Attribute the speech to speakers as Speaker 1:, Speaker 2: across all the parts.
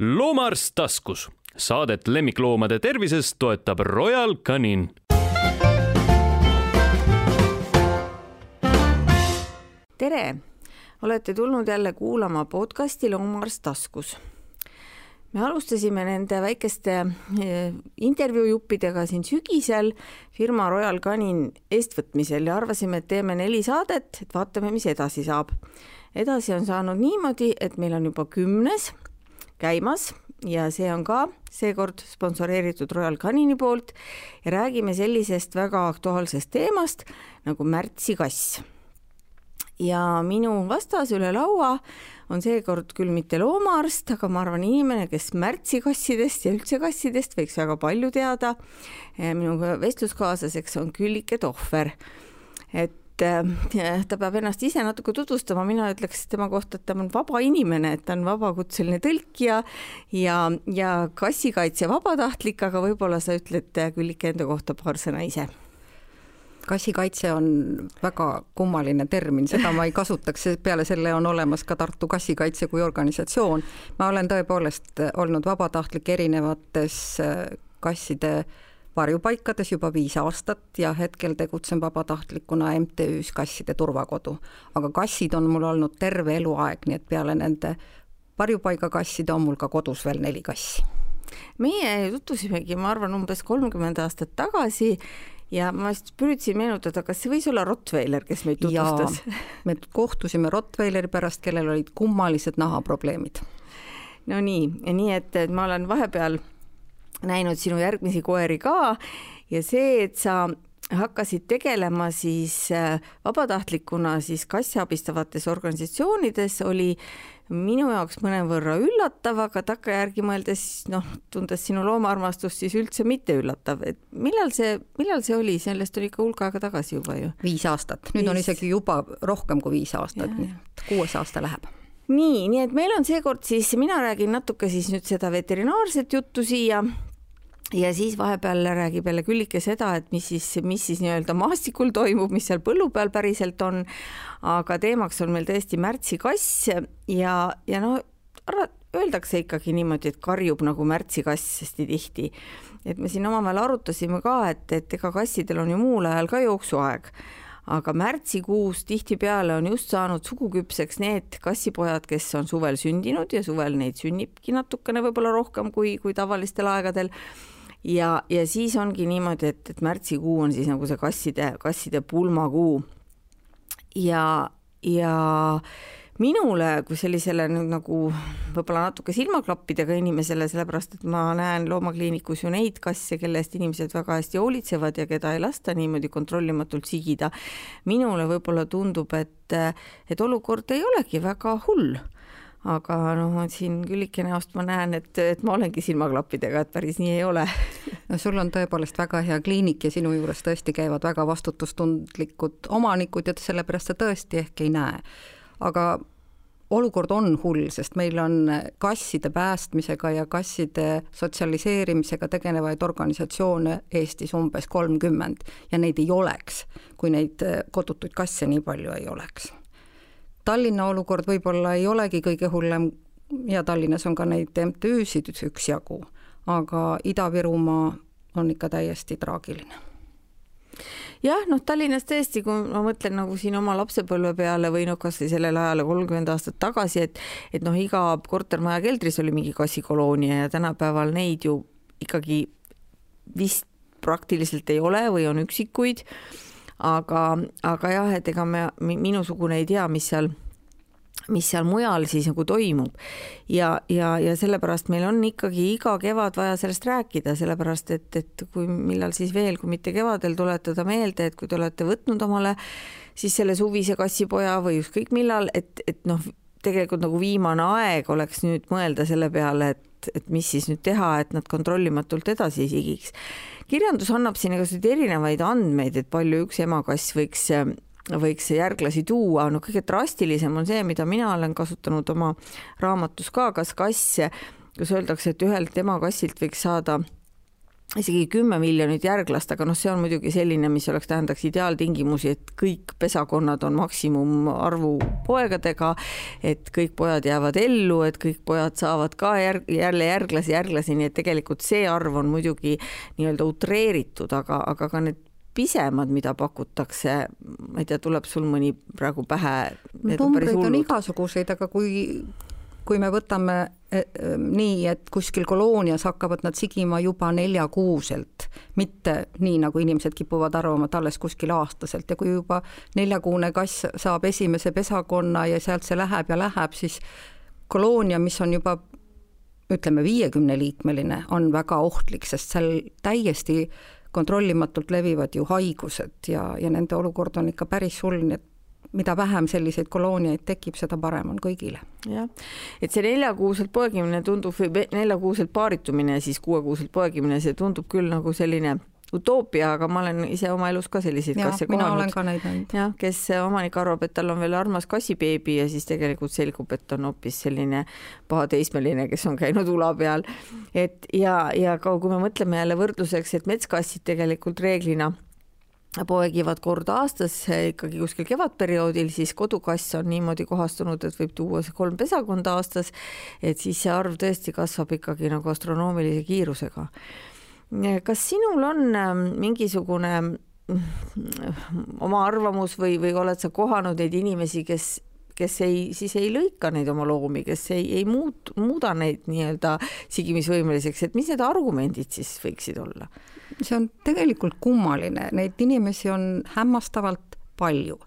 Speaker 1: loomaarst taskus. Saadet lemmikloomade tervisest toetab Royal Canin.
Speaker 2: tere, olete tulnud jälle kuulama podcasti Loomaarst taskus. me alustasime nende väikeste eh, intervjuujuppidega siin sügisel firma Royal Canin eestvõtmisel ja arvasime, et teeme neli saadet, et vaatame, mis edasi saab. edasi on saanud niimoodi, et meil on juba kümnes käimas ja see on ka seekord sponsoreeritud Royal Canini poolt ja räägime sellisest väga aktuaalsest teemast nagu märtsikass. ja minu vastas üle laua on seekord küll mitte loomaarst, aga ma arvan, inimene, kes märtsikassidest ja üldse kassidest võiks väga palju teada. minu vestluskaaslaseks on Küllike Tohver. et et äh, ta peab ennast ise natuke tutvustama, mina ütleks tema kohta, et ta on vaba inimene, et ta on vabakutseline tõlkija ja, ja kassikaitse vabatahtlik, aga võib-olla sa ütled äh, Küllike enda kohta paar sõna ise
Speaker 3: kassikaitse on väga kummaline termin, seda ma ei kasutaks, peale selle on olemas ka Tartu Kassikaitse kui organisatsioon. ma olen tõepoolest olnud vabatahtlik erinevates äh, kasside äh, varjupaikades juba viis aastat ja hetkel tegutsen vabatahtlikuna MTÜ-s Kasside Turvakodu. aga kassid on mul olnud terve eluaeg, nii et peale nende varjupaigakasside on mul ka kodus veel neli kassi.
Speaker 2: meie tutvusimegi, ma arvan, umbes kolmkümmend aastat tagasi ja ma just püüdsin meenutada, kas see võis olla Rottweiler, kes meid tutvustas?
Speaker 3: me kohtusime Rottweileri pärast, kellel olid kummalised nahaprobleemid.
Speaker 2: no nii, et ma olen vahepeal näinud sinu järgmisi koeri ka. Ja see, et sa hakkasid tegelema siis äh, vabatahtlikuna siis kasse abistavates organisatsioonides, oli minu jaoks mõnevõrra üllatav, aga takkajärgi mõeldes noh, tundes sinu loomaarmastust, siis üldse mitte üllatav, et millal see, millal see oli, sellest oli ikka hulk aega tagasi juba ju.
Speaker 3: viis aastat, nüüd viis. on isegi juba rohkem kui viis aastat, kuues aasta läheb.
Speaker 2: Nii, nii et meil on seekord siis, mina räägin natuke siis nüüd seda veterinaarset juttu siia ja siis vahepeal räägib jälle Küllike seda, et mis siis, mis siis nii-öelda maastikul toimub, mis seal põllu peal päriselt on. aga teemaks on meil tõesti märtsikass ja, ja no öeldakse ikkagi niimoodi, et karjub nagu märtsikass hästi tihti. et me siin omavahel arutasime ka, et, et ega kassidel on ju muul ajal ka jooksuaeg aga märtsikuus tihtipeale on just saanud suguküpseks need kassipojad, kes on suvel sündinud ja suvel neid sünnibki natukene võib-olla rohkem kui, kui tavalistel aegadel ja, ja siis ongi niimoodi, et, et märtsikuu on siis nagu see kasside, kasside pulmakuu. ja, ja minule kui sellisele nüüd nagu võib-olla natuke silmaklappidega inimesele, sellepärast et ma näen loomakliinikus ju neid kasse, kelle eest inimesed väga hästi hoolitsevad ja keda ei lasta niimoodi kontrollimatult sigida. minule võib-olla tundub, et, et olukord ei olegi väga hull aga noh, siin Küllike näost ma näen, et, et ma olengi silmaklappidega, et päris nii ei ole
Speaker 3: no sul on tõepoolest väga hea kliinik ja sinu juures tõesti käivad väga vastutustundlikud omanikud ja sellepärast sa tõesti ehk ei näe. aga olukord on hull, sest meil on kasside päästmisega ja kasside sotsialiseerimisega tegelevaid organisatsioone Eestis umbes kolmkümmend ja neid ei oleks, kui neid kodutuid kasse nii palju ei oleks Tallinna olukord võib-olla ei olegi kõige hullem ja Tallinnas on ka neid MTÜ-sid üksjagu, aga Ida-Virumaa on ikka täiesti traagiline.
Speaker 2: Jah, noh, Tallinnas tõesti, kui ma mõtlen nagu siin oma lapsepõlve peale või noh, kasvõi sellele ajale kolmkümmend aastat tagasi, et et noh, iga kortermaja keldris oli mingi kassikoloonia ja tänapäeval neid ju ikkagi vist praktiliselt ei ole või on üksikuid aga, aga jah, et ega me, minusugune ei tea, mis seal mis seal mujal siis nagu toimub. ja, ja, ja sellepärast meil on ikkagi iga kevad vaja sellest rääkida, sellepärast et, et kui, millal siis veel, kui mitte kevadel tuletada meelde, et kui te olete võtnud omale siis selle suvise kassipoja või ükskõik millal, et, et noh, tegelikult nagu viimane aeg oleks nüüd mõelda selle peale, et, et mis siis nüüd teha, et nad kontrollimatult edasi ei sigiks. kirjandus annab siin igasuguseid erinevaid andmeid, et palju üks emakass võiks võiks järglasi tuua, no kõige drastilisem on see, mida mina olen kasutanud oma raamatus ka, kas kass, kus öeldakse, et ühelt emakassilt võiks saada isegi kümme miljonit järglast, aga noh, see on muidugi selline, mis oleks, tähendaks ideaaltingimusi, et kõik pesakonnad on maksimumarvu poegadega, et kõik pojad jäävad ellu, et kõik pojad saavad ka järg, jälle järglasi, järglasi, nii et tegelikult see arv on muidugi nii-öelda utreeritud, aga, aga ka need pisemad, mida pakutakse, ma ei tea, tuleb sul mõni praegu pähe?
Speaker 3: numbreid on, on igasuguseid, aga kui kui me võtame nii, et kuskil koloonias hakkavad nad sigima juba neljakuuselt, mitte nii, nagu inimesed kipuvad arvama, et alles kuskil aastaselt. Ja kui juba neljakuune kass saab esimese pesakonna ja sealt see läheb ja läheb, siis koloonia, mis on juba ütleme, viiekümneliikmeline, on väga ohtlik, sest seal täiesti kontrollimatult levivad ju haigused ja, ja nende olukord on ikka päris hull, nii et mida vähem selliseid kolooniaid tekib, seda parem on kõigile.
Speaker 2: jah, et see neljakuuselt poegimine tundub neljakuuselt paaritumine ja siis kuuekuuselt poegimine, see tundub küll nagu selline utoopia, aga ma olen ise oma elus ka selliseid kasse
Speaker 3: kohanud.
Speaker 2: jah, kes omanik arvab, et tal on veel armas kassibeebi ja siis tegelikult selgub, et on hoopis selline pahateismeline, kes on käinud ula peal. et ja, ja ka kui me mõtleme jälle võrdluseks, et metskassid tegelikult reeglina poegivad kord aastas ikkagi kuskil kevadperioodil, siis kodukass on niimoodi kohastunud, et võib tuua kolm pesakonda aastas, et siis see arv tõesti kasvab ikkagi nagu astronoomilise kiirusega. kas sinul on ähm, mingisugune mm, oma arvamus või, või oled sa kohanud neid inimesi, kes kes ei, siis ei lõika neid oma loomi, kes ei, ei muut-, muuda neid nii-öelda sigimisvõimeliseks, et mis need argumendid siis võiksid olla?
Speaker 3: see on tegelikult kummaline, neid inimesi on hämmastavalt palju.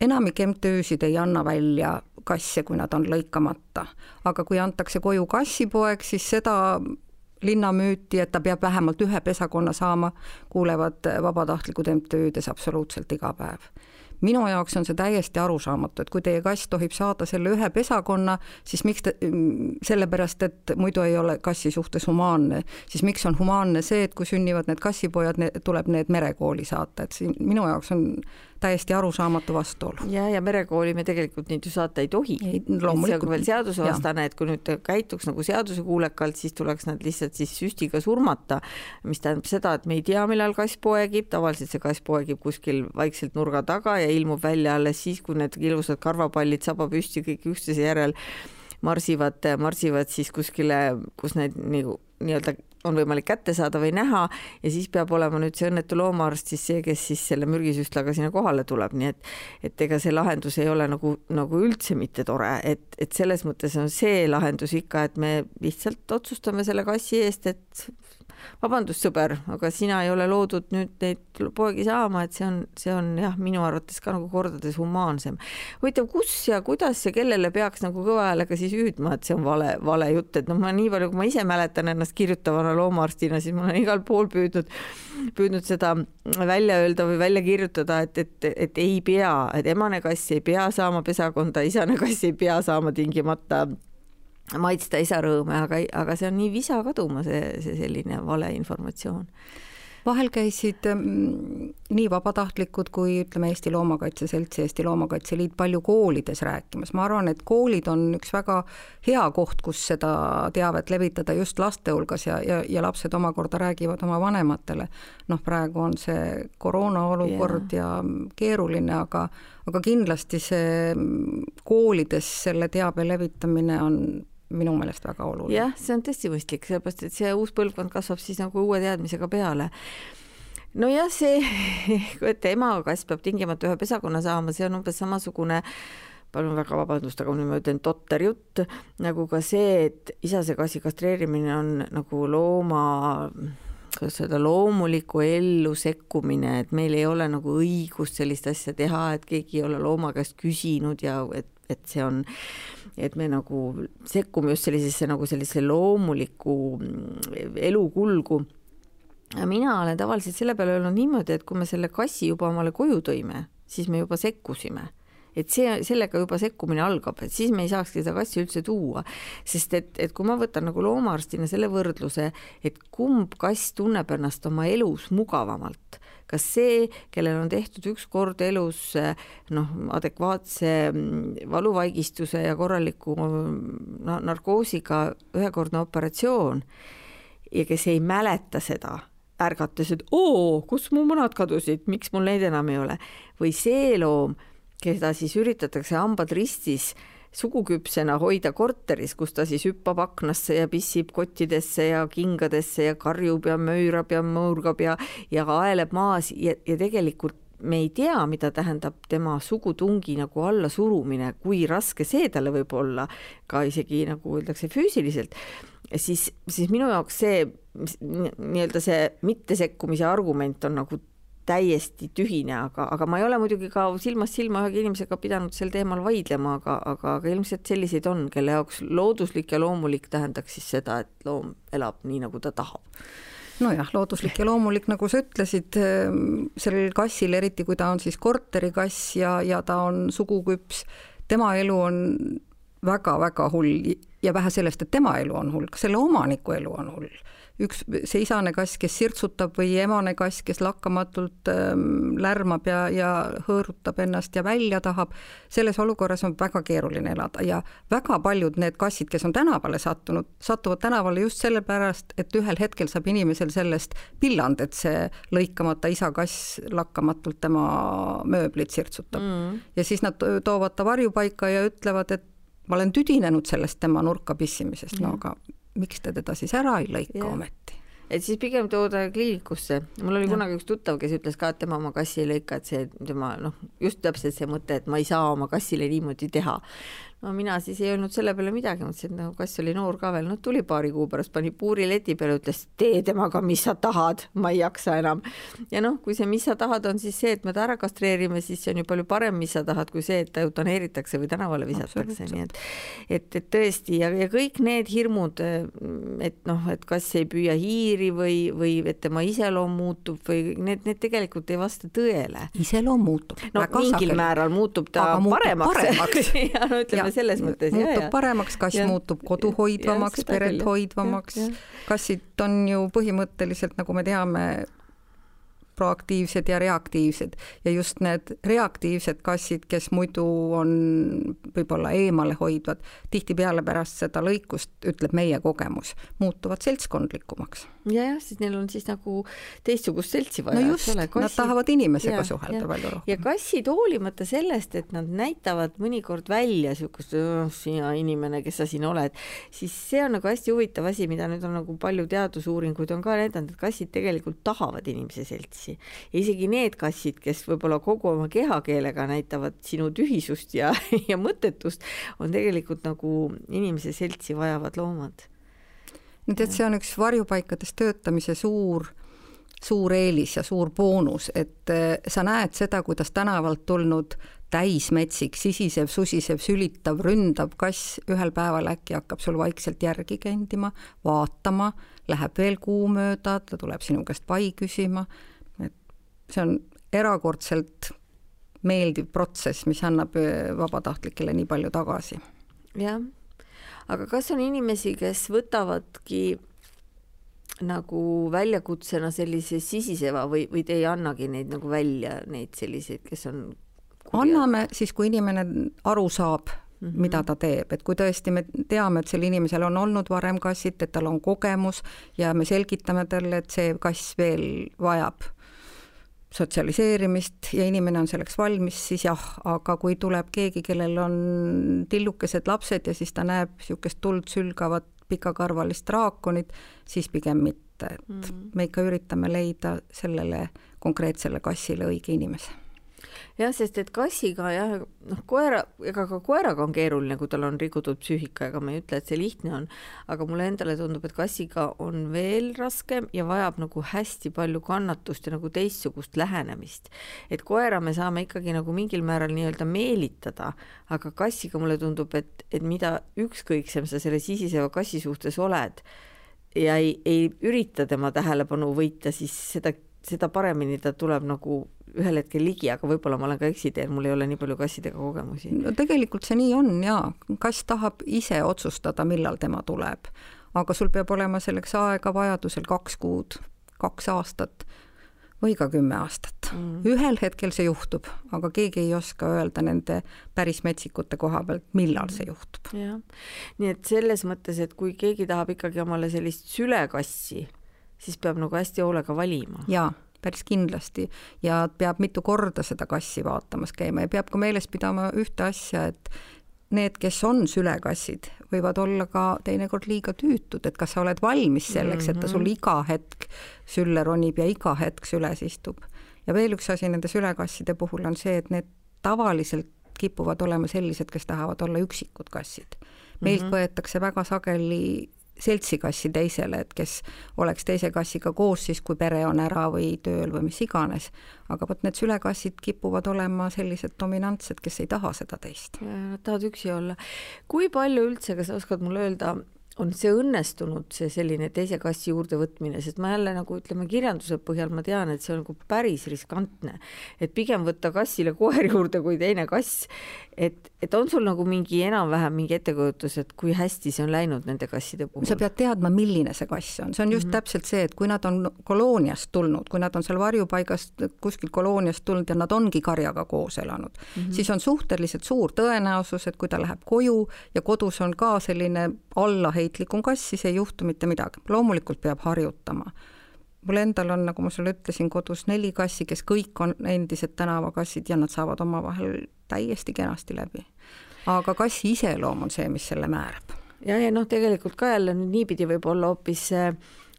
Speaker 3: enamik MTÜ-sid ei anna välja kasse, kui nad on lõikamata, aga kui antakse koju kassipoeg, siis seda linnamüüti, et ta peab vähemalt ühe pesakonna saama, kuulevad vabatahtlikud MTÜ-des absoluutselt iga päev minu jaoks on see täiesti arusaamatu, et kui teie kass tohib saada selle ühe pesakonna, siis miks te, sellepärast, et muidu ei ole kassi suhtes humaanne, siis miks on humaanne see, et kui sünnivad need kassipojad, tuleb need merekooli saata, et siin minu jaoks on täiesti arusaamatu vastuolu.
Speaker 2: ja, ja merekooli me tegelikult neid ju saata ei tohi. see on veel seadusevastane, et kui nüüd käituks nagu seadusekuulekalt, siis tuleks nad lihtsalt siis süstiga surmata, mis tähendab seda, et me ei tea, millal kass poegib, tavaliselt see kass poegib kuskil vaikselt nurga taga ja ilmub välja alles siis, kui need ilusad karvapallid sabapüsti kõik üksteise järel. Marsivad, marsivad siis kuskile, kus need nagu nii-öelda on võimalik kätte saada või näha. Ja siis peab olema nüüd see õnnetu loomaarst siis see, kes siis selle mürgisüstlaga sinna kohale tuleb, nii et et ega see lahendus ei ole nagu, nagu üldse mitte tore, et, et selles mõttes on see lahendus ikka, et me lihtsalt otsustame selle kassi eest, et vabandust, sõber, aga sina ei ole loodud nüüd neid poegi saama, et see on, see on jah, minu arvates ka nagu kordades humaansem. huvitav, kus ja kuidas ja kellele peaks nagu kõva häälega siis hüüdma, et see on vale, vale jutt, et noh, ma nii palju, kui ma ise mäletan ennast kirjutavana loomaarstina, siis ma olen igal pool püüdnud, püüdnud seda välja öelda või välja kirjutada, et, et, et ei pea, et emane kass ei pea saama pesakonda, isane kass ei pea saama tingimata maitsta isa rõõme, aga, aga see on nii visa kaduma, see, see selline valeinformatsioon.
Speaker 3: vahel käisid mm, nii vabatahtlikud kui ütleme, Eesti Loomakaitse Selts ja Eesti Loomakaitse Liit palju koolides rääkimas, ma arvan, et koolid on üks väga hea koht, kus seda teavet levitada just laste hulgas ja, ja, ja lapsed omakorda räägivad oma vanematele. noh, praegu on see koroona olukord yeah. ja keeruline, aga aga kindlasti see koolides selle teabe levitamine on minu meelest väga oluline.
Speaker 2: jah, see on tõesti mõistlik, sellepärast et see uus põlvkond kasvab siis nagu uue teadmisega peale nojah, see, et emakass peab tingimata ühe pesakonna saama, see on umbes samasugune palun väga vabandust, aga nüüd ma ütlen totter jutt, nagu ka see, et isase kassi kastreerimine on nagu looma kuidas öelda, loomulikku ellu sekkumine, et meil ei ole nagu õigust sellist asja teha, et keegi ei ole looma käest küsinud ja et, et see on et me nagu sekkume just sellisesse nagu sellise loomulikku mm, elukulgu. mina olen tavaliselt selle peale öelnud niimoodi, et kui me selle kassi juba omale koju tõime, siis me juba sekkusime et see, sellega juba sekkumine algab, et siis me ei saakski seda kassi üldse tuua. sest et, et kui ma võtan nagu loomaarstina selle võrdluse, et kumb kass tunneb ennast oma elus mugavamalt, kas see, kellel on tehtud üks kord elus noh, adekvaatse mm, valuvaigistuse ja korraliku no, narkoosiga ühekordne operatsioon ja kes ei mäleta seda, ärgates, et oo, kus mu munad kadusid, miks mul neid enam ei ole, või see loom, keda siis üritatakse hambad ristis suguküpsena hoida korteris, kus ta siis hüppab aknasse ja pissib kottidesse ja kingadesse ja karjub ja möörab ja mõurgab ja, ja aeleb maas ja, ja tegelikult me ei tea, mida tähendab tema sugutungi nagu allasurumine, kui raske see talle võib olla, ka isegi nagu öeldakse füüsiliselt, siis, siis minu jaoks see nii-öelda see mittesekkumise argument on nagu täiesti tühine, aga, aga ma ei ole muidugi ka silmast silma ühegi inimesega pidanud sel teemal vaidlema, aga, aga, aga ilmselt selliseid on, kelle jaoks looduslik ja loomulik tähendaks siis seda, et loom elab nii, nagu ta tahab.
Speaker 3: Nojah, looduslik ja loomulik, nagu sa ütlesid, ehm, sellel kassil, eriti kui ta on siis korterikass ja, ja ta on suguküps, tema elu on väga-väga hull ja vähe sellest, et tema elu on hull, ka selle omaniku elu on hull. Üks, see isane kass, kes sirtsutab või emane kass, kes lakkamatult ähm, lärmab ja, ja hõõrutab ennast ja välja tahab, selles olukorras on väga keeruline elada ja väga paljud need kassid, kes on tänavale sattunud, satuvad tänavale just sellepärast, et ühel hetkel saab inimesel sellest pilland, et see lõikamata isa kass lakkamatult tema mööblit sirtsutab. Mm.. ja siis nad toovad ta varjupaika ja ütlevad, et ma olen tüdinenud sellest tema nurka pissimisest, no aga miks te teda siis ära ei lõika ja. ometi?
Speaker 2: et siis pigem tooda kliinikusse. mul oli ja. kunagi üks tuttav, kes ütles ka, et tema oma kassi ei lõika, et see tema noh, just täpselt see mõte, et ma ei saa oma kassile niimoodi teha no mina siis ei öelnud selle peale midagi, mõtlesin, et no kass oli noor ka veel, noh tuli paari kuu pärast, pani puuri leti peale, ütles tee temaga, mis sa tahad, ma ei jaksa enam. ja noh, kui see, mis sa tahad, on siis see, et me ta ära kastreerime, siis see on ju palju parem, mis sa tahad, kui see, et ta eutaneeritakse või tänavale visatakse, nii et et, et tõesti ja, ja kõik need hirmud, et noh, et kas ei püüa hiiri või, või et tema iseloom muutub või need, need tegelikult ei vasta tõele.
Speaker 3: iseloom muutub.
Speaker 2: no mingil sageli. määral muutub ta muutub paremaks, paremaks. ja no ütleme, ütleme selles mõttes.
Speaker 3: muutub ja, paremaks, kass ja, muutub kodu hoidvamaks, peret hoidvamaks. kassid on ju põhimõtteliselt, nagu me teame, proaktiivsed ja reaktiivsed ja just need reaktiivsed kassid, kes muidu on võib-olla eemalehoidvad, tihtipeale pärast seda lõikust, ütleb meie kogemus, muutuvad seltskondlikumaks
Speaker 2: jah, siis neil on siis nagu teistsugust seltsi vaja.
Speaker 3: no just, nad tahavad inimesega ja, suhelda ja. palju rohkem.
Speaker 2: ja kassid hoolimata sellest, et nad näitavad mõnikord välja niisugust sina inimene, kes sa siin oled, siis see on nagu hästi huvitav asi, mida nüüd on nagu palju teadusuuringuid on ka näidanud, et kassid tegelikult tahavad inimese seltsi. Ja isegi need kassid, kes võib-olla kogu oma kehakeelega näitavad sinu tühisust ja, ja mõttetust, on tegelikult nagu inimese seltsi vajavad loomad.
Speaker 3: No tead, see on üks varjupaikades töötamise suur, suur eelis ja suur boonus, et eh, sa näed seda, kuidas tänavalt tulnud täismetsik, sisisev, susisev, sülitav, ründav kass ühel päeval äkki hakkab sul vaikselt järgi kõndima, vaatama, läheb veel kuu mööda, ta tuleb sinu käest pai küsima, see on erakordselt meeldiv protsess, mis annab eh, vabatahtlikele nii palju tagasi.
Speaker 2: jah aga kas on inimesi, kes võtavadki nagu väljakutsena sellise sisiseva või, või te ei annagi neid nagu välja, neid selliseid, kes on
Speaker 3: kurjad? anname siis, kui inimene aru saab Mm -hmm. mida ta teeb, et kui tõesti me teame, et sel inimesel on olnud varem kassid, et tal on kogemus ja me selgitame talle, et see kass veel vajab sotsialiseerimist ja inimene on selleks valmis, siis jah, aga kui tuleb keegi, kellel on tillukesed lapsed ja siis ta näeb niisugust tuld sülgavat pikakarvalist draakonit, siis pigem mitte, et mm -hmm. me ikka üritame leida sellele konkreetsele kassile õige inimese
Speaker 2: jah, sest et kassiga jah, noh, koera, ega ka koeraga on keeruline, kui tal on rikutud psüühika, ega ma ei ütle, et see lihtne on, aga mulle endale tundub, et kassiga on veel raskem ja vajab nagu hästi palju kannatust ja nagu teistsugust lähenemist. et koera me saame ikkagi nagu mingil määral nii-öelda meelitada, aga kassiga mulle tundub, et, et mida ükskõiksem sa selle sisiseva kassi suhtes oled ja ei, ei ürita tema tähelepanu võita, siis seda, seda paremini ta tuleb nagu ühel hetkel ligi, aga võib-olla ma olen ka eksiteel, mul ei ole nii palju kassidega kogemusi.
Speaker 3: no tegelikult see nii on jaa, kass tahab ise otsustada, millal tema tuleb, aga sul peab olema selleks aega vajadusel kaks kuud, kaks aastat või ka kümme aastat mm.. ühel hetkel see juhtub, aga keegi ei oska öelda nende päris metsikute koha pealt, millal see juhtub.
Speaker 2: jah, nii et selles mõttes, et kui keegi tahab ikkagi omale sellist sülekassi, siis peab nagu hästi hoolega valima.
Speaker 3: jaa päris kindlasti ja peab mitu korda seda kassi vaatamas käima ja peab ka meeles pidama ühte asja, et need, kes on sülekassid, võivad olla ka teinekord liiga tüütud, et kas sa oled valmis selleks, et ta sul mhm. iga hetk sülle ronib ja iga hetk süles istub. ja veel üks asi nende sülekasside puhul on see, et need tavaliselt kipuvad olema sellised, kes tahavad olla üksikud kassid. meilt mm -hmm. võetakse väga sageli seltsikassi teisele, et kes oleks teise kassiga koos siis, kui pere on ära või tööl või mis iganes. aga vot need sülekassid kipuvad olema sellised dominantsed, kes ei taha seda teist.
Speaker 2: Nad tahavad üksi olla. kui palju üldse, kas sa oskad mulle öelda, on see õnnestunud, see selline teise kassi juurde võtmine, sest ma jälle nagu ütleme, kirjanduse põhjal ma tean, et see on nagu päris riskantne. et pigem võtta kassile koer juurde kui teine kass. et, et on sul nagu mingi enam-vähem mingi ettekujutus, et kui hästi see on läinud nende kasside puhul?
Speaker 3: sa pead teadma, milline see kass on, see on just mm -hmm. täpselt see, et kui nad on kolooniast tulnud, kui nad on seal varjupaigast kuskilt kolooniast tulnud ja nad ongi karjaga koos elanud mm, -hmm. siis on suhteliselt suur tõenäosus, et kui ta läheb koju ja kodus on ka selline allaheitmine, heitlikum kass, siis ei juhtu mitte midagi. loomulikult peab harjutama. Mul endal on, nagu ma sulle ütlesin, kodus neli kassi, kes kõik on endised tänavakassid ja nad saavad omavahel täiesti kenasti läbi. aga kassi iseloom on see, mis selle määrab.
Speaker 2: ja, ja noh, tegelikult ka jälle niipidi võib olla hoopis äh,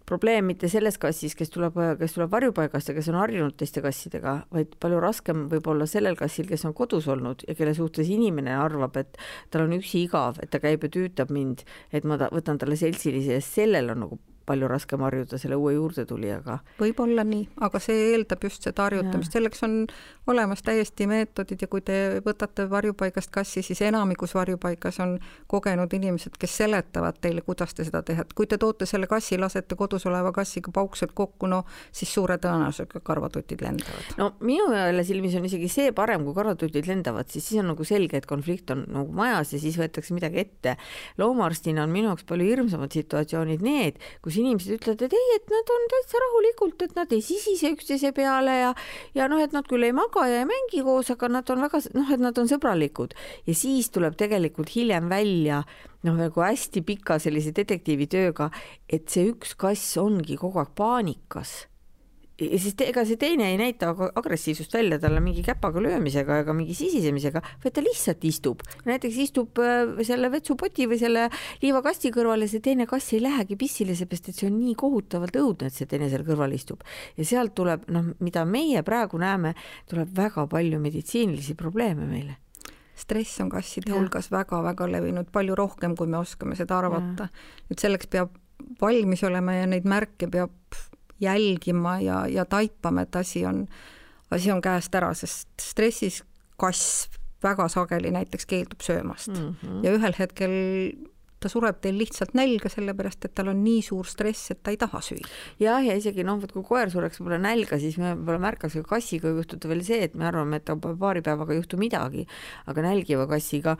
Speaker 2: probleem mitte selles kassis, kes tuleb, kes tuleb varjupaigast ja kes on harjunud teiste kassidega, vaid palju raskem võib olla sellel kassil, kes on kodus olnud ja kelle suhtes inimene arvab, et tal on üksi igav, et ta käib ja tüütab mind, et ma ta, võtan talle seltsilisi ja sellel on nagu palju raskem harjuda selle uue juurdetulijaga.
Speaker 3: võib-olla nii, aga see eeldab just seda harjutamist, selleks on olemas täiesti meetodid ja kui te võtate varjupaigast kassi, siis enamikus varjupaigas on kogenud inimesed, kes seletavad teile, kuidas te seda teha, et kui te toote selle kassi, lasete kodus oleva kassiga pauksed kokku, no siis suure tõenäosusega karvatutid lendavad.
Speaker 2: no minu jälle silmis on isegi see parem, kui karvatutid lendavad, siis siis on nagu selge, et konflikt on nagu majas ja siis võetakse midagi ette. loomaarstina on minu jaoks palju hirmsamad situatsioonid need, kus kus inimesed ütlevad, et ei, et nad on täitsa rahulikult, et nad ei sisise üksteise peale ja ja noh, et nad küll ei maga ja ei mängi koos, aga nad on väga noh, et nad on sõbralikud. Ja siis tuleb tegelikult hiljem välja noh, nagu hästi pika sellise detektiivitööga, et see üks kass ongi kogu aeg paanikas ja siis ega see teine ei näita agressiivsust välja talle mingi käpaga löömisega ega mingi sisisemisega, vaid ta lihtsalt istub. näiteks istub äh, selle vetsupoti või selle liivakasti kõrval ja see teine kass ei lähegi pissile, seepärast et see on nii kohutavalt õudne, et see teine seal kõrval istub. ja sealt tuleb, noh, mida meie praegu näeme, tuleb väga palju meditsiinilisi probleeme meile
Speaker 3: stress on kasside hulgas väga-väga levinud, palju rohkem, kui me oskame seda arvata. et selleks peab valmis olema ja neid märke peab jälgima ja, ja taipama, et asi on, asi on käest ära, sest stressis kass väga sageli näiteks keeldub söömast mm -hmm. ja ühel hetkel ta sureb teil lihtsalt nälga, sellepärast et tal on nii suur stress, et ta ei taha süüa.
Speaker 2: jah, ja isegi noh, vot kui koer sureks võib-olla nälga, siis me võib-olla märkaks, aga kassiga juhtuda veel see, et me arvame, et paari päevaga ei juhtu midagi, aga nälgiva kassiga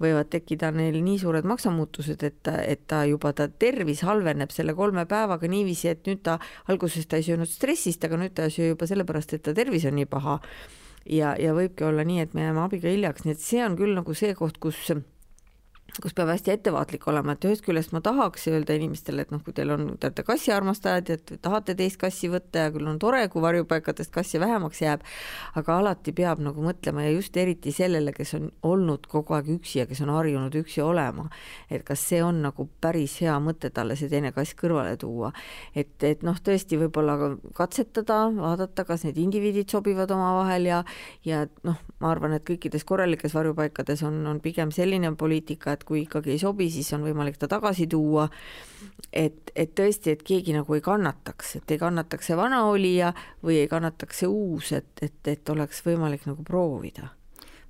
Speaker 2: võivad tekkida neil nii suured maksamuutused, et, et ta juba, ta tervis halveneb selle kolme päevaga niiviisi, et nüüd ta, alguses ta ei söönud stressist, aga nüüd ta ei söö juba sellepärast, et ta tervis on nii paha. ja, ja võibki olla nii, et me jääme abiga hiljaks, nii et see on küll nagu see koht, kus kus peab hästi ettevaatlik olema, et ühest küljest ma tahaks öelda inimestele, et noh, kui teil on, te olete kassiarmastajad ja te tahate teist kassi võtta ja küll on tore, kui varjupaikadest kassi vähemaks jääb, aga alati peab nagu mõtlema ja just eriti sellele, kes on olnud kogu aeg üksi ja kes on harjunud üksi olema, et kas see on nagu päris hea mõte talle see teine kass kõrvale tuua. et, et noh, tõesti võib-olla katsetada, vaadata, kas need indiviidid sobivad omavahel ja ja noh, ma arvan, et kõikides korralikes varjupaikades on, on pigem selline poliitika, et kui ikkagi ei sobi, siis on võimalik ta tagasi tuua. et, et tõesti, et keegi nagu ei kannataks, et ei kannataks see vana olija või ei kannataks see uus, et, et, et oleks võimalik nagu proovida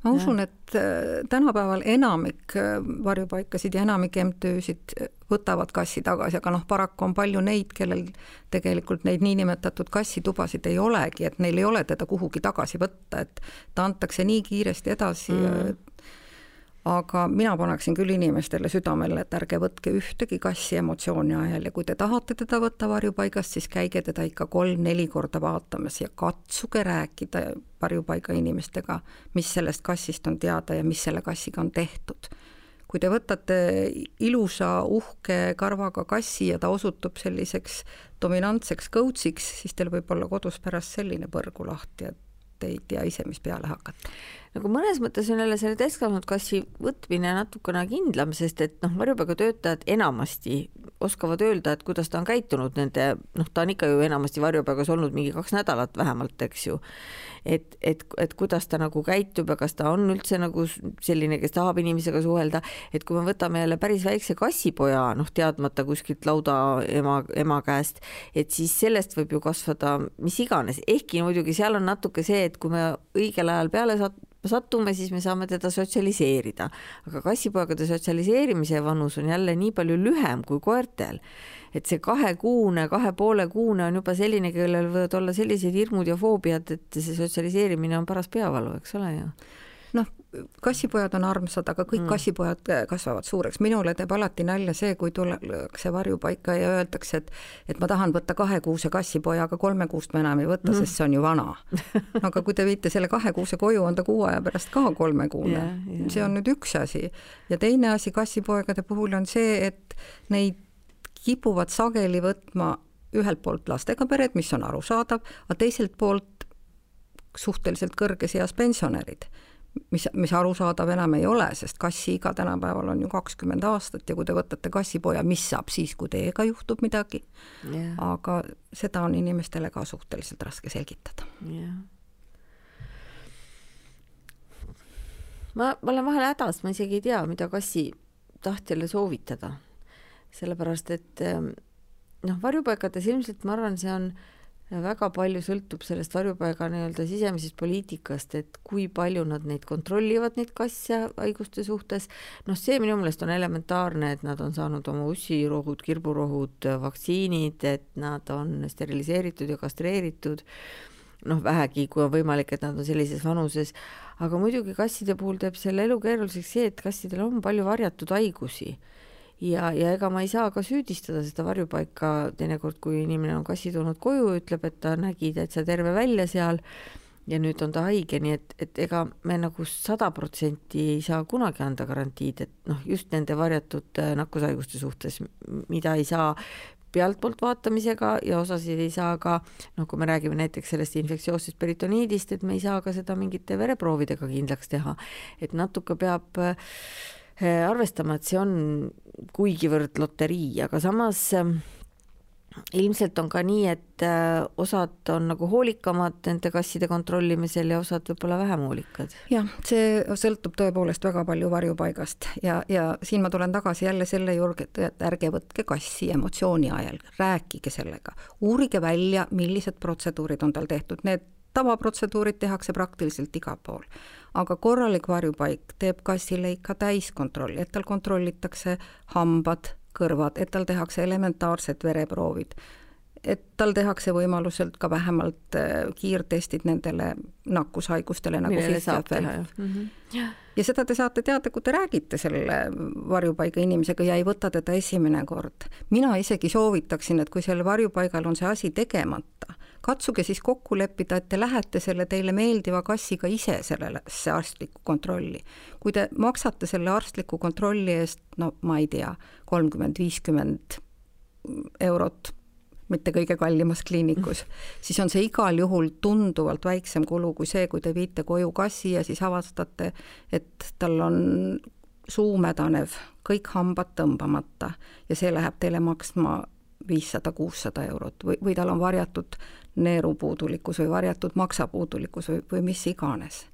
Speaker 3: ma usun, et äh, tänapäeval enamik äh, varjupaikasid ja enamik MTÜ-sid äh, võtavad kassi tagasi, aga noh, paraku on palju neid, kellel tegelikult neid niinimetatud kassitubasid ei olegi, et neil ei ole teda kuhugi tagasi võtta, et ta antakse nii kiiresti edasi mm., aga mina paneksin küll inimestele südamele, et ärge võtke ühtegi kassi emotsiooni ajal ja kui te tahate teda võtta varjupaigast, siis käige teda ikka kolm-neli korda vaatamas ja katsuge rääkida varjupaiga inimestega, mis sellest kassist on teada ja mis selle kassiga on tehtud. kui te võtate ilusa uhke karvaga kassi ja ta osutub selliseks dominantseks kõutsiks, siis teil võib olla kodus pärast selline põrgu lahti, et ei tea ise, mis peale hakata
Speaker 2: nagu mõnes mõttes on jälle selle täiskasvanud kassi võtmine natukene kindlam, sest et noh, varjupaigatöötajad enamasti oskavad öelda, et kuidas ta on käitunud nende, noh, ta on ikka ju enamasti varjupaigas olnud mingi kaks nädalat vähemalt, eks ju. et, et, et kuidas ta nagu käitub ja kas ta on üldse nagu selline, kes tahab inimesega suhelda, et kui me võtame jälle päris väikse kassipoja, noh, teadmata kuskilt lauda ema, ema käest, et siis sellest võib ju kasvada mis iganes, ehkki muidugi seal on natuke see, et kui me õigel ajal peale sat-, satume, siis me saame teda sotsialiseerida. aga kassipoegade sotsialiseerimise vanus on jälle nii palju lühem kui koertel. et see kahekuune, kahe poole kuune on juba selline, kellel võivad olla sellised hirmud ja foobiad, et see sotsialiseerimine on paras peavalu, eks ole ju
Speaker 3: kassipojad on armsad, aga kõik mm. kassipojad äh, kasvavad suureks. minule teeb alati nalja see, kui tullakse varjupaika ja öeldakse, et et ma tahan võtta kahekuuse kassipoja, aga kolmekuust ma enam ei võta mm., sest see on ju vana. aga kui te viite selle kahekuuse koju, on ta kuu aja pärast ka kolmekuune yeah,. Yeah. see on nüüd üks asi. ja teine asi kassipoegade puhul on see, et neid kipuvad sageli võtma ühelt poolt lastega pered, mis on arusaadav, aga teiselt poolt suhteliselt kõrges eas pensionärid mis, mis arusaadav enam ei ole, sest kassiiga tänapäeval on ju kakskümmend aastat ja kui te võtate kassipoja, mis saab siis, kui teiega juhtub midagi? Yeah.. aga seda on inimestele ka suhteliselt raske selgitada.
Speaker 2: Yeah.. ma, ma olen vahel hädas, ma isegi ei tea, mida kassi tahtjale soovitada. sellepärast et noh, varjupaikades ilmselt ma arvan, see on äh, väga palju sõltub sellest varjupaiga nii-öelda sisemisest poliitikast, et kui palju nad neid kontrollivad, neid kasse haiguste suhtes. noh, see minu meelest on elementaarne, et nad on saanud oma ussirohud, kirburohud, vaktsiinid, et nad on steriliseeritud ja kastreeritud. noh, vähegi, kui on võimalik, et nad on sellises vanuses, aga muidugi kasside puhul teeb selle elu keeruliseks see, et kassidel on palju varjatud haigusi ja, ja ega ma ei saa ka süüdistada seda varjupaika teinekord, kui inimene on kassi toonud koju, ütleb, et ta nägi täitsa terve välja seal ja nüüd on ta haige, nii et, et ega me nagu sada protsenti ei saa kunagi anda garantiid, et noh, just nende varjatud äh, nakkushaiguste suhtes, mida ei saa pealtpoolt vaatamisega ja osasid ei saa ka, noh, kui me räägime näiteks sellest infektsioossest peritoniidist, et me ei saa ka seda mingite vereproovidega kindlaks teha. et natuke peab Äh, arvestama, et see on kuigivõrd loterii, aga samas ähm, ilmselt on ka nii, et äh, osad on nagu hoolikamad nende kasside kontrollimisel ja osad võib-olla vähem hoolikad.
Speaker 3: jah, see sõltub tõepoolest väga palju varjupaigast ja, ja siin ma tulen tagasi jälle selle juurde, et ärge võtke kassi emotsiooni ajal, rääkige sellega, uurige välja, millised protseduurid on tal tehtud, need tavaprotseduurid tehakse praktiliselt igal pool aga korralik varjupaik teeb kassile ikka täiskontrolli, et tal kontrollitakse hambad, kõrvad, et tal tehakse elementaarsed vereproovid, et tal tehakse võimaluselt ka vähemalt äh, kiirtestid nendele nakkushaigustele nagu
Speaker 2: mm. -hmm.
Speaker 3: ja seda te saate teada, kui te räägite selle varjupaiga inimesega ja ei võta teda esimene kord. mina isegi soovitaksin, et kui sellel varjupaigal on see asi tegemata, katsuge siis kokku leppida, et te lähete selle teile meeldiva kassiga ise sellesse arstlikku kontrolli. kui te maksate selle arstliku kontrolli eest, no ma ei tea, kolmkümmend, viiskümmend eurot, mitte kõige kallimas kliinikus, siis on see igal juhul tunduvalt väiksem kulu kui see, kui te viite koju kassi ja siis avastate, et tal on suu mädanev, kõik hambad tõmbamata ja see läheb teile maksma viissada, kuussada eurot või, või tal on varjatud neerupuudulikkus või varjatud maksapuudulikkus või, või mis iganes.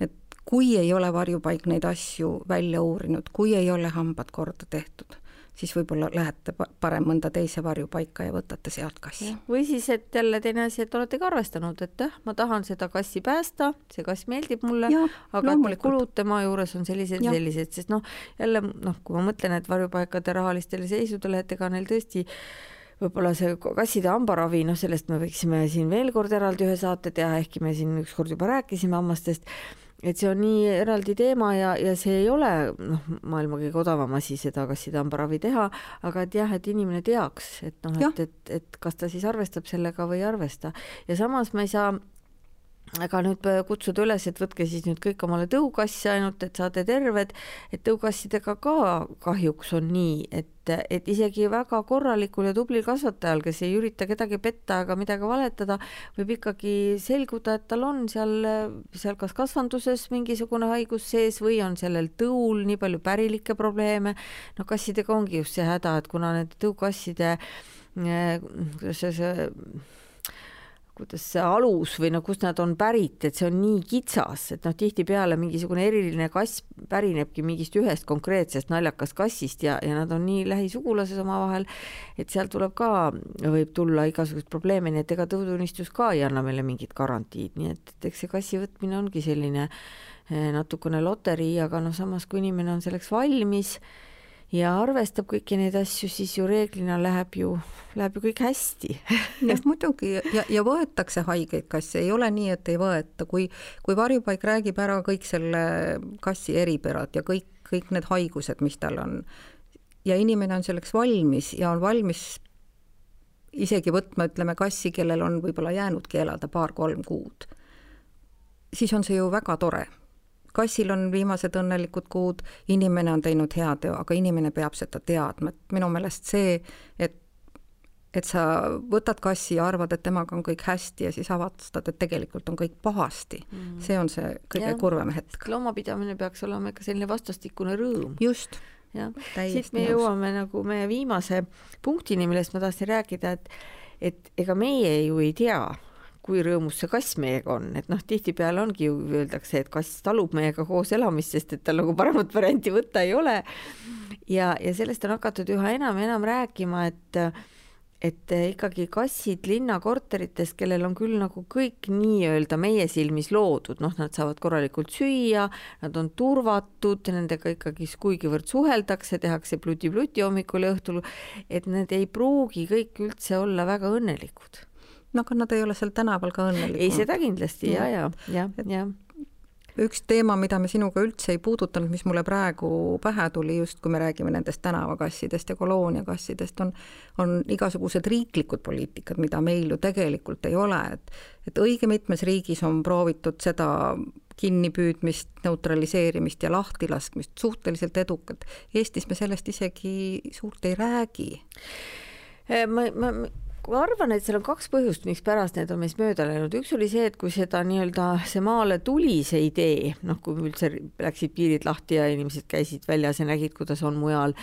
Speaker 3: et kui ei ole varjupaik neid asju välja uurinud, kui ei ole hambad korda tehtud, siis võib-olla lähete parem mõnda teise varjupaika ja võtate sealt kassi.
Speaker 2: või siis, et jälle teine asi, et olete ka arvestanud, et jah, ma tahan seda kassi päästa, see kass meeldib mulle, aga kulud tema juures on sellised sellised, sest noh, jälle noh, kui ma mõtlen, et varjupaikade rahalistele seisudele, et ega neil tõesti võib-olla see kasside hambaravi, noh, sellest me võiksime siin veel kord eraldi ühe saate teha, ehkki me siin ükskord juba rääkisime hammastest et see on nii eraldi teema ja, ja see ei ole noh, maailma kõige odavam asi seda kasside hambaravi teha, aga et jah, et inimene teaks, et noh, et, et, et kas ta siis arvestab sellega või ei arvesta. ja samas ma ei saa aga nüüd kutsuda üles, et võtke siis nüüd kõik omale tõukasse ainult, et saate terved, et tõukassidega ka kahjuks on nii, et, et isegi väga korralikul ja tublil kasvatajal, kes ei ürita kedagi petta ega midagi valetada, võib ikkagi selguda, et tal on seal, seal kas kasvanduses mingisugune haigus sees või on sellel tõul nii palju pärilikke probleeme. no kassidega ongi just see häda, et kuna need tõukasside eh, kuidas see, see kuidas see alus või no kust nad on pärit, et see on nii kitsas, et noh, tihtipeale mingisugune eriline kass pärinebki mingist ühest konkreetsest naljakast kassist ja, ja nad on nii lähisugulases omavahel, et seal tuleb ka, võib tulla igasuguseid probleeme, nii et ega tõutunnistus ka ei anna meile mingit garantiid, nii et, et eks see kassi võtmine ongi selline eh, natukene loterii, aga noh, samas kui inimene on selleks valmis ja arvestab kõiki neid asju, siis ju reeglina läheb ju, läheb ju kõik hästi.
Speaker 3: Jah, muidugi ja, ja võetakse haigeid kasse, ei ole nii, et ei võeta, kui, kui varjupaik räägib ära kõik selle kassi eripärad ja kõik, kõik need haigused, mis tal on, ja inimene on selleks valmis ja on valmis isegi võtma, ütleme, kassi, kellel on võib-olla jäänudki elada paar-kolm kuud, siis on see ju väga tore kassil on viimased õnnelikud kuud, inimene on teinud hea teo, aga inimene peab seda teadma, et minu meelest see, et et sa võtad kassi ja arvad, et temaga on kõik hästi ja siis avastad, et tegelikult on kõik pahasti mm.. see on see kõige ja, kurvem hetk.
Speaker 2: loomapidamine peaks olema ikka selline vastastikune rõõm.
Speaker 3: just.
Speaker 2: jah, siit me jõuame nagu meie viimase punktini, millest ma tahtsin rääkida, et et ega meie ju ei tea, kui rõõmus see kass meiega on, et noh, tihtipeale ongi ju öeldakse, et kass talub meiega koos elamist, sest et tal nagu paremat varianti võtta ei ole. ja, ja sellest on hakatud üha enam ja enam rääkima, et et ikkagi kassid linnakorterites, kellel on küll nagu kõik nii-öelda meie silmis loodud, noh, nad saavad korralikult süüa, nad on turvatud, nendega ikkagi kuigivõrd suheldakse, tehakse pluti-pluti hommikul ja õhtul, et need ei pruugi kõik üldse olla väga õnnelikud
Speaker 3: no aga nad ei ole seal tänaval ka õnnelikud.
Speaker 2: ei, seda kindlasti ja, ja, ja, ja, ja
Speaker 3: üks teema, mida me sinuga üldse ei puudutanud, mis mulle praegu pähe tuli, just kui me räägime nendest tänavakassidest ja kolooniakassidest, on, on igasugused riiklikud poliitikad, mida meil ju tegelikult ei ole, et et õige mitmes riigis on proovitud seda kinnipüüdmist, neutraliseerimist ja lahtilaskmist suhteliselt edukalt. Eestis me sellest isegi suurt ei räägi.
Speaker 2: ma, ma ma arvan, et seal on kaks põhjust, mikspärast need on meist mööda läinud, üks oli see, et kui seda nii-öelda see maale tuli, see idee, noh, kui üldse läksid piirid lahti ja inimesed käisid väljas ja nägid, kuidas on mujal,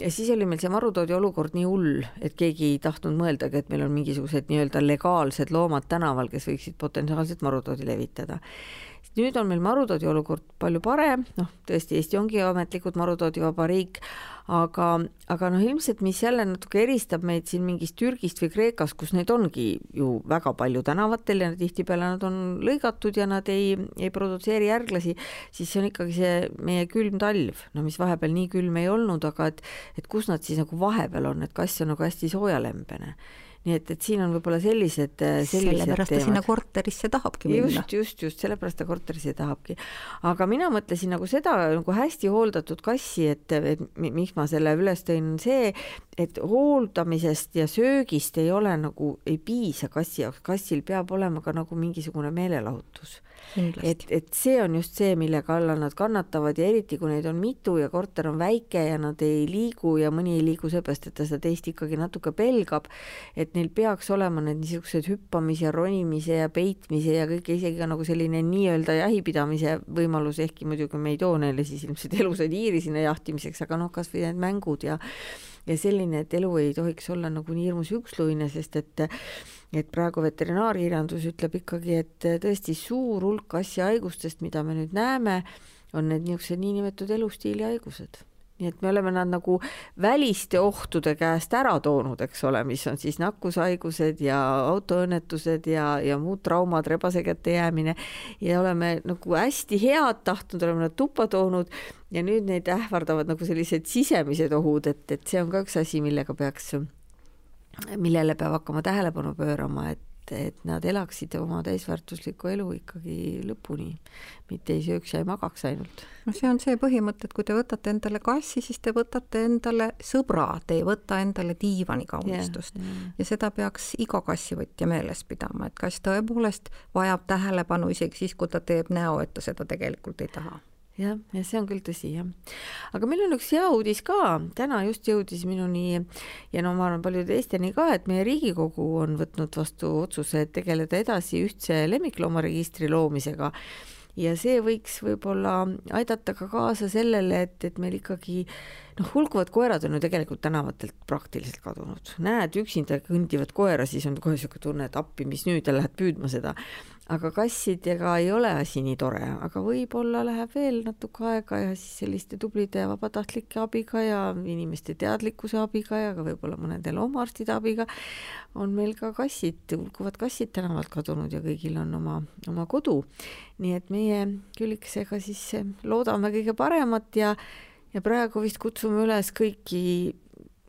Speaker 2: ja siis oli meil see marutoodi olukord nii hull, et keegi ei tahtnud mõeldagi, et meil on mingisugused nii-öelda legaalsed loomad tänaval, kes võiksid potentsiaalselt marutoodi levitada. Nüüd on meil marutoodi olukord palju parem, noh, tõesti, Eesti ongi ametlikult marutoodivaba riik, aga, aga noh, ilmselt mis jälle natuke eristab meid siin mingist Türgist või Kreekast, kus neid ongi ju väga palju tänavatel ja tihtipeale nad on lõigatud ja nad ei, ei produtseeri järglasi, siis see on ikkagi see meie külm talv, no mis vahepeal nii külm ei olnud, aga et, et kus nad siis nagu vahepeal on, et kass on nagu hästi soojalembene nii et, et siin on võib-olla sellised,
Speaker 3: äh, sellised sellepärast ta sinna korterisse tahabki
Speaker 2: minna. just, just, just sellepärast ta korterisse tahabki. aga mina mõtlesin nagu seda nagu hästi hooldatud kassi, et, et miks ma selle üles tõin, on see, et hooldamisest ja söögist ei ole nagu, ei piisa kassi jaoks, kassil peab olema ka nagu mingisugune meelelahutus et, et see on just see, mille kallal nad kannatavad ja eriti, kui neid on mitu ja korter on väike ja nad ei liigu ja mõni ei liigu seepärast, et ta seda teist ikkagi natuke pelgab, et neil peaks olema need niisugused hüppamise, ronimise ja peitmise ja kõike, isegi ka nagu selline nii-öelda jahipidamise võimalus, ehkki muidugi me ei too neile siis ilmselt elusaid hiiri sinna jahtimiseks, aga noh, kas või need mängud ja ja selline, et elu ei tohiks olla nagu nii hirmus üksluine, sest et et praegu veterinaarkirjandus ütleb ikkagi, et tõesti suur hulk asjahaigustest, mida me nüüd näeme, on need niisugused niinimetatud elustiili haigused nii et me oleme nad nagu väliste ohtude käest ära toonud, eks ole, mis on siis nakkushaigused ja autoõnnetused ja, ja muud traumad, rebase kätte jäämine. Ja oleme nagu hästi head tahtnud, oleme nad tuppa toonud ja nüüd neid ähvardavad nagu sellised sisemised ohud, et, et see on ka üks asi, millega peaks, millele peab hakkama tähelepanu pöörama, et et nad elaksid oma täisväärtuslikku elu ikkagi lõpuni, mitte ei sööks ja ei magaks ainult.
Speaker 3: no see on see põhimõte, et kui te võtate endale kassi, siis te võtate endale sõbra, te ei võta endale diivanikaunistusest yeah, yeah. ja seda peaks iga kassivõtja meeles pidama, et kass tõepoolest vajab tähelepanu isegi siis, kui ta teeb näo, et ta seda tegelikult ei taha
Speaker 2: jah, ja see on küll tõsi, jah. aga meil on üks hea uudis ka, täna just jõudis minuni ja no ma arvan, paljude teisteni ka, et meie Riigikogu on võtnud vastu otsuse tegeleda edasi ühtse lemmikloomaregistri loomisega ja see võiks võib-olla aidata ka kaasa sellele, et, et meil ikkagi noh, hulkuvad koerad on ju tegelikult tänavatelt praktiliselt kadunud. näed üksinda kõndivat koera, siis on kohe niisugune tunne, et appi, mis nüüd ja lähed püüdma seda aga kassidega ei ole asi nii tore, aga võib-olla läheb veel natuke aega ja siis selliste tublide vabatahtlike abiga ja inimeste teadlikkuse abiga ja ka võib-olla mõnede loomaarstide abiga on meil ka kassid, hulkuvad kassid tänavalt kadunud ja kõigil on oma, oma kodu. nii et meie Küllikesega siis loodame kõige paremat ja ja praegu vist kutsume üles kõiki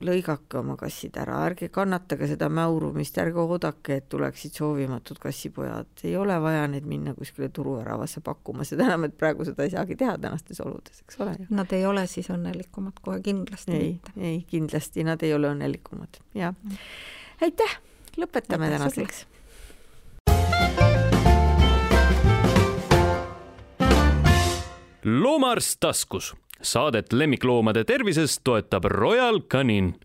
Speaker 2: lõigake oma kassid ära, ärge kannatage seda mäurumist, ärge oodake, et tuleksid soovimatud kassipojad, ei ole vaja neid minna kuskile turuväravasse pakkuma, seda enam, et praegu seda ei saagi teha tänastes oludes, eks ole.
Speaker 3: Nad ei ole siis õnnelikumad kohe kindlasti
Speaker 2: ei, mitte. ei, kindlasti nad ei ole õnnelikumad, jah. aitäh, lõpetame aitäh tänaseks.
Speaker 1: loomaarst taskus Saadet lemmikloomade tervisest toetab Royal Canin